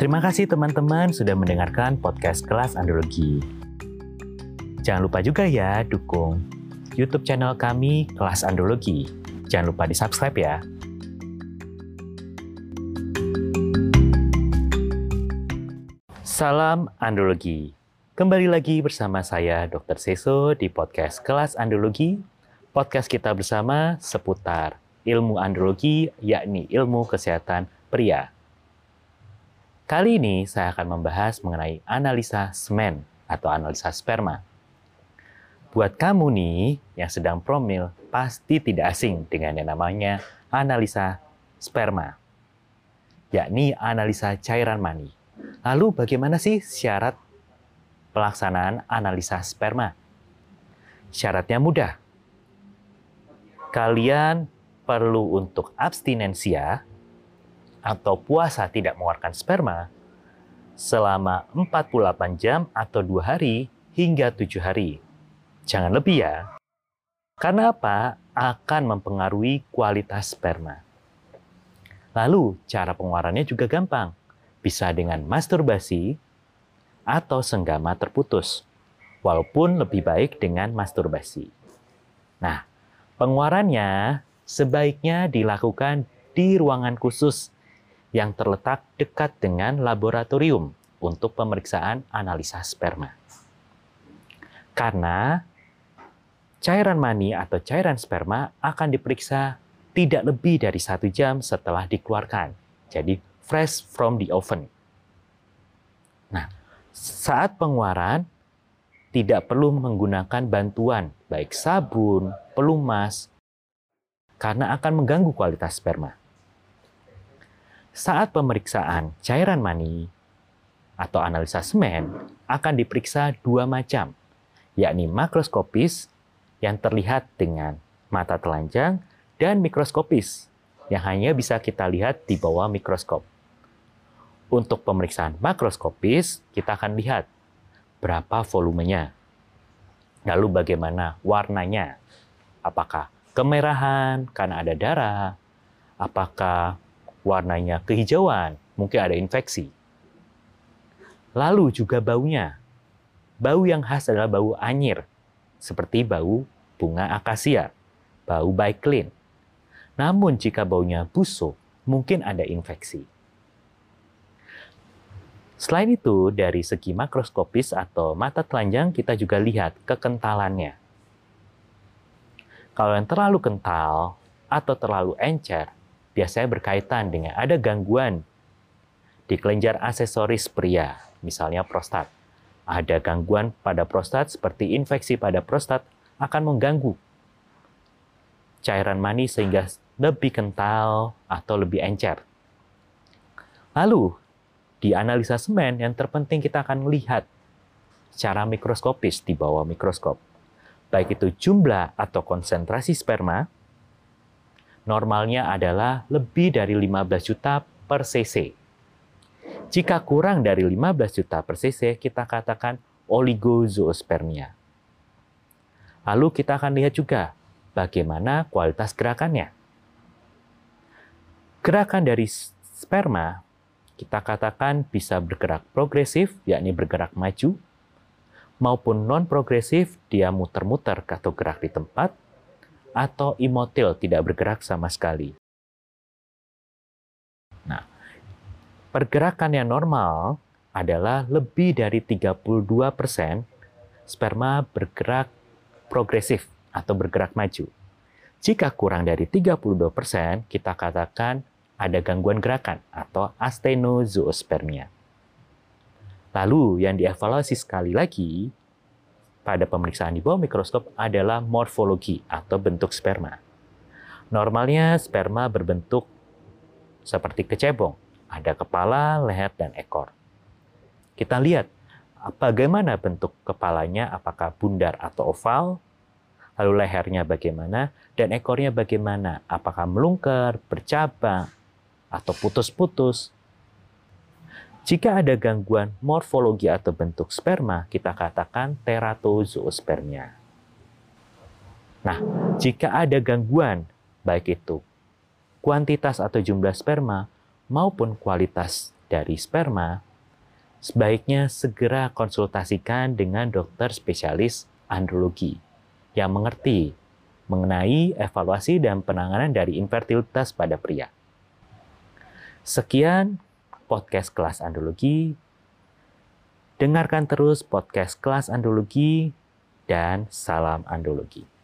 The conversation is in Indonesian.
Terima kasih teman-teman sudah mendengarkan podcast kelas andrologi. Jangan lupa juga ya dukung YouTube channel kami Kelas Andrologi. Jangan lupa di-subscribe ya. Salam Andrologi. Kembali lagi bersama saya Dr. Seso di podcast Kelas Andrologi. Podcast kita bersama seputar ilmu andrologi yakni ilmu kesehatan pria. Kali ini saya akan membahas mengenai analisa semen atau analisa sperma. Buat kamu nih yang sedang promil pasti tidak asing dengan yang namanya analisa sperma, yakni analisa cairan mani. Lalu bagaimana sih syarat pelaksanaan analisa sperma? Syaratnya mudah. Kalian perlu untuk abstinensia atau puasa tidak mengeluarkan sperma selama 48 jam atau dua hari hingga tujuh hari. Jangan lebih ya. Karena apa? Akan mempengaruhi kualitas sperma. Lalu, cara pengeluarannya juga gampang. Bisa dengan masturbasi atau senggama terputus. Walaupun lebih baik dengan masturbasi. Nah, pengeluarannya sebaiknya dilakukan di ruangan khusus yang terletak dekat dengan laboratorium untuk pemeriksaan analisa sperma. Karena cairan mani atau cairan sperma akan diperiksa tidak lebih dari satu jam setelah dikeluarkan. Jadi fresh from the oven. Nah, saat pengeluaran tidak perlu menggunakan bantuan baik sabun, pelumas, karena akan mengganggu kualitas sperma. Saat pemeriksaan cairan mani atau analisa semen akan diperiksa dua macam, yakni makroskopis yang terlihat dengan mata telanjang dan mikroskopis yang hanya bisa kita lihat di bawah mikroskop. Untuk pemeriksaan makroskopis, kita akan lihat berapa volumenya, lalu bagaimana warnanya, apakah kemerahan karena ada darah, apakah warnanya kehijauan, mungkin ada infeksi. Lalu juga baunya. Bau yang khas adalah bau anyir, seperti bau bunga akasia, bau baiklin. Namun jika baunya busuk, mungkin ada infeksi. Selain itu, dari segi makroskopis atau mata telanjang, kita juga lihat kekentalannya. Kalau yang terlalu kental atau terlalu encer, biasanya berkaitan dengan ada gangguan di kelenjar aksesoris pria, misalnya prostat. Ada gangguan pada prostat seperti infeksi pada prostat akan mengganggu cairan mani sehingga lebih kental atau lebih encer. Lalu, di analisa semen yang terpenting kita akan melihat secara mikroskopis di bawah mikroskop. Baik itu jumlah atau konsentrasi sperma, normalnya adalah lebih dari 15 juta per cc. Jika kurang dari 15 juta per cc, kita katakan oligozoospermia. Lalu kita akan lihat juga bagaimana kualitas gerakannya. Gerakan dari sperma kita katakan bisa bergerak progresif, yakni bergerak maju, maupun non-progresif, dia muter-muter atau gerak di tempat, atau imotil tidak bergerak sama sekali. Nah, pergerakan yang normal adalah lebih dari 32% persen sperma bergerak progresif atau bergerak maju. Jika kurang dari 32%, persen, kita katakan ada gangguan gerakan atau astenozoospermia. Lalu yang dievaluasi sekali lagi pada pemeriksaan di bawah mikroskop adalah morfologi atau bentuk sperma. Normalnya sperma berbentuk seperti kecebong, ada kepala, leher, dan ekor. Kita lihat bagaimana bentuk kepalanya, apakah bundar atau oval, lalu lehernya bagaimana, dan ekornya bagaimana, apakah melungker, bercabang, atau putus-putus, jika ada gangguan morfologi atau bentuk sperma, kita katakan teratozoospermia. Nah, jika ada gangguan, baik itu kuantitas atau jumlah sperma maupun kualitas dari sperma, sebaiknya segera konsultasikan dengan dokter spesialis andrologi yang mengerti mengenai evaluasi dan penanganan dari infertilitas pada pria. Sekian podcast kelas andrologi. Dengarkan terus podcast kelas andrologi dan salam andrologi.